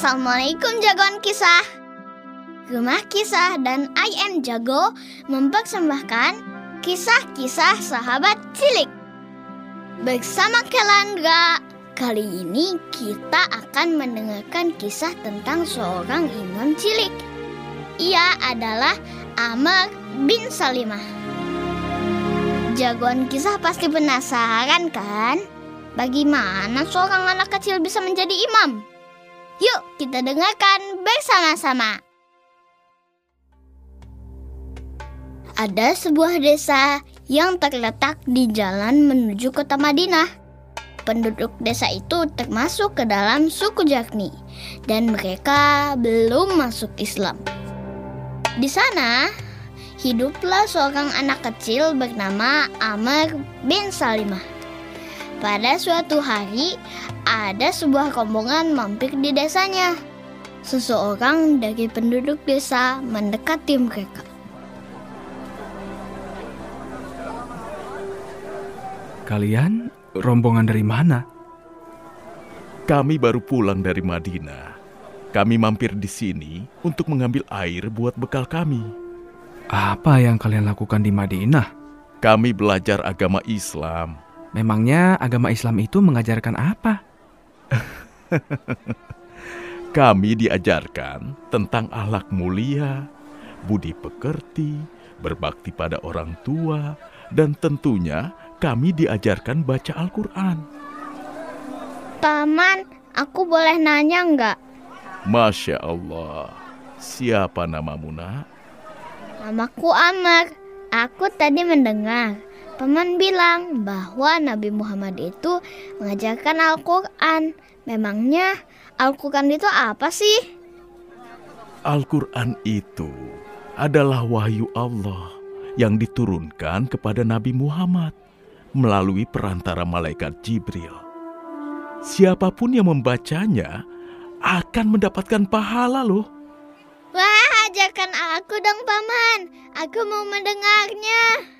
Assalamualaikum jagoan kisah. Rumah Kisah dan I Am Jago mempersembahkan kisah-kisah sahabat cilik. Bersama Kelandra, kali ini kita akan mendengarkan kisah tentang seorang imam cilik. Ia adalah Amr bin Salimah. Jagoan kisah pasti penasaran kan? Bagaimana seorang anak kecil bisa menjadi imam? Yuk kita dengarkan bersama-sama. Ada sebuah desa yang terletak di jalan menuju kota Madinah. Penduduk desa itu termasuk ke dalam suku Jakni dan mereka belum masuk Islam. Di sana hiduplah seorang anak kecil bernama Amr bin Salimah. Pada suatu hari, ada sebuah rombongan mampir di desanya. Seseorang dari penduduk desa mendekati mereka. Kalian rombongan dari mana? Kami baru pulang dari Madinah. Kami mampir di sini untuk mengambil air buat bekal kami. Apa yang kalian lakukan di Madinah? Kami belajar agama Islam. Memangnya agama Islam itu mengajarkan apa? Kami diajarkan tentang akhlak mulia, budi pekerti, berbakti pada orang tua, dan tentunya kami diajarkan baca Al-Quran. Paman, aku boleh nanya nggak? Masya Allah. Siapa namamu, nak? Namaku Amar. Aku tadi mendengar Paman bilang bahwa Nabi Muhammad itu mengajarkan Al-Quran. Memangnya Al-Quran itu apa sih? Al-Quran itu adalah wahyu Allah yang diturunkan kepada Nabi Muhammad melalui perantara malaikat Jibril. Siapa pun yang membacanya akan mendapatkan pahala loh. Wah, ajarkan aku dong paman. Aku mau mendengarnya.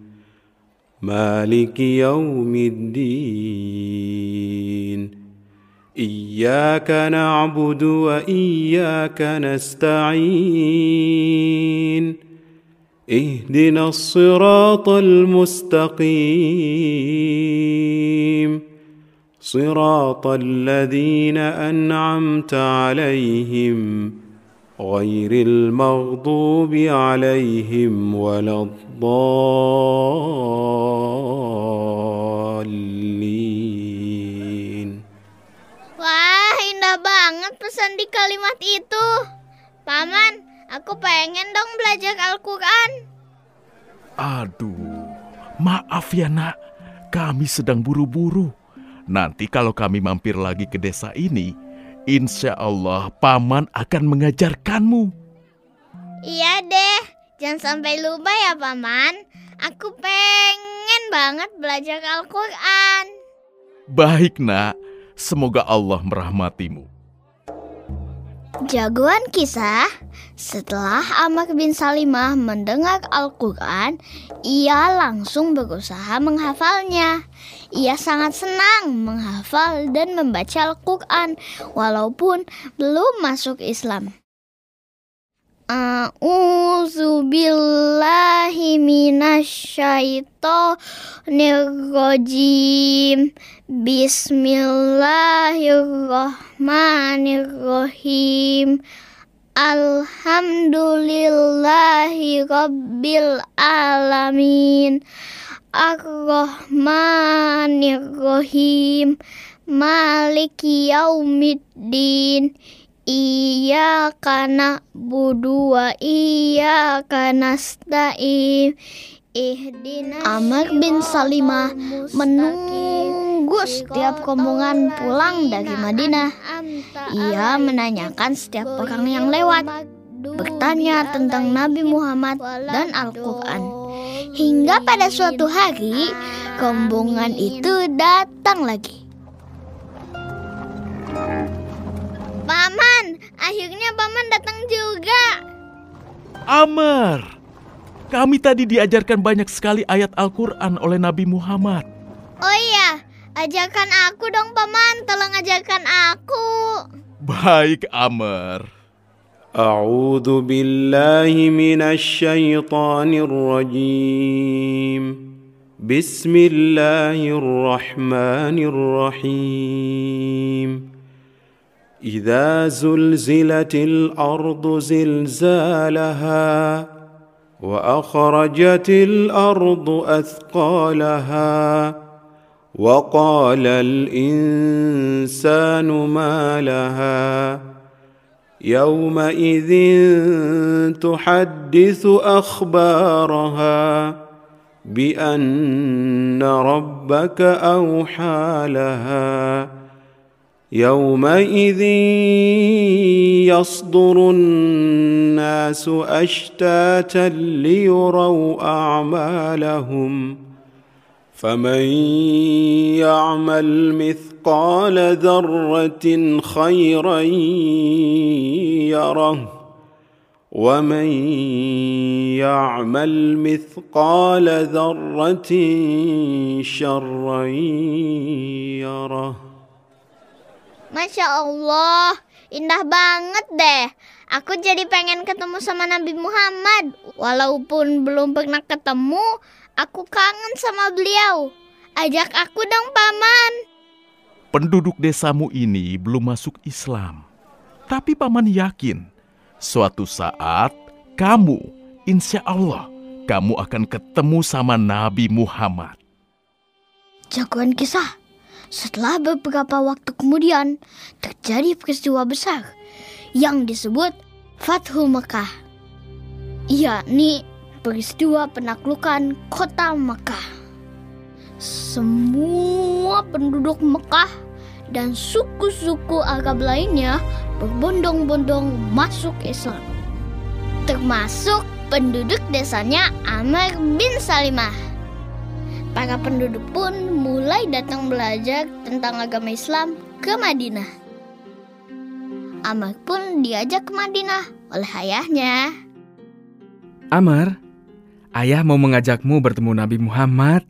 مالك يوم الدين. إياك نعبد وإياك نستعين. اهدنا الصراط المستقيم. صراط الذين أنعمت عليهم غير المغضوب عليهم ولا الضالين Wah, indah banget pesan di kalimat itu. Paman, aku pengen dong belajar Al-Quran. Aduh, maaf ya nak, kami sedang buru-buru. Nanti kalau kami mampir lagi ke desa ini, insya Allah paman akan mengajarkanmu. Iya deh, jangan sampai lupa ya paman. Aku pengen banget belajar Al-Quran. Baik nak, semoga Allah merahmatimu. Jagoan kisah, setelah Amr bin Salimah mendengar Al-Quran, ia langsung berusaha menghafalnya. Ia sangat senang menghafal dan membaca Al-Quran walaupun belum masuk Islam. A'udzu billahi minasyaitonir rajim. Bismillahirrahmanirrahim. Alhamdulillahi rabbil alamin. Ar-Rahmanir-Rahim. Maliki yaumiddin. Iyyaka na'budu wa iyyaka nasta'in. Ihdina Amr bin Salimah menunggu setiap rombongan pulang dari Madinah. Ia menanyakan setiap orang yang lewat. bertanya tentang Nabi Muhammad dan Al-Quran. Hingga pada suatu hari, rombongan itu datang lagi. Paman, akhirnya paman datang juga. Amr, kami tadi diajarkan banyak sekali ayat Al-Quran oleh Nabi Muhammad. Oh iya, ajarkan aku dong paman, tolong ajarkan aku. Baik Amr. A'udhu billahi minasy syaithanir rajim. Bismillahirrahmanirrahim. إذا زلزلت الأرض زلزالها وأخرجت الأرض أثقالها وقال الإنسان ما لها يومئذ تحدث أخبارها بأن ربك أوحى لها يومئذ يصدر الناس أشتاتا ليروا أعمالهم فمن يعمل مثقال ذرة خيرا يره ومن يعمل مثقال ذرة شرا Masya Allah, indah banget deh. Aku jadi pengen ketemu sama Nabi Muhammad. Walaupun belum pernah ketemu, aku kangen sama beliau. Ajak aku dong, Paman. Penduduk desamu ini belum masuk Islam. Tapi Paman yakin, suatu saat kamu, insya Allah, kamu akan ketemu sama Nabi Muhammad. Jagoan kisah. Setelah beberapa waktu kemudian, terjadi peristiwa besar yang disebut Fathu Mekah. Yakni peristiwa penaklukan kota Mekah. Semua penduduk Mekah dan suku-suku Arab lainnya berbondong-bondong masuk Islam. Termasuk penduduk desanya Amr bin Salimah. Para penduduk pun mulai datang belajar tentang agama Islam ke Madinah. Amr pun diajak ke Madinah oleh ayahnya. Amar, ayah mau mengajakmu bertemu Nabi Muhammad.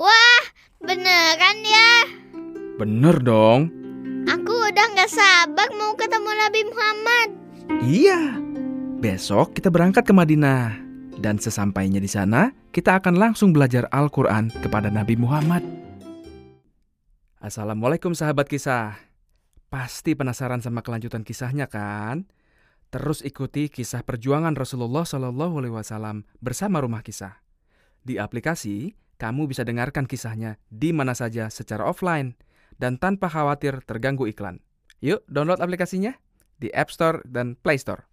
Wah, beneran ya? Bener dong. Aku udah gak sabar mau ketemu Nabi Muhammad. Iya. Besok kita berangkat ke Madinah. Dan sesampainya di sana, kita akan langsung belajar Al-Quran kepada Nabi Muhammad. Assalamualaikum sahabat kisah. Pasti penasaran sama kelanjutan kisahnya kan? Terus ikuti kisah perjuangan Rasulullah Shallallahu Alaihi Wasallam bersama Rumah Kisah. Di aplikasi, kamu bisa dengarkan kisahnya di mana saja secara offline dan tanpa khawatir terganggu iklan. Yuk, download aplikasinya di App Store dan Play Store.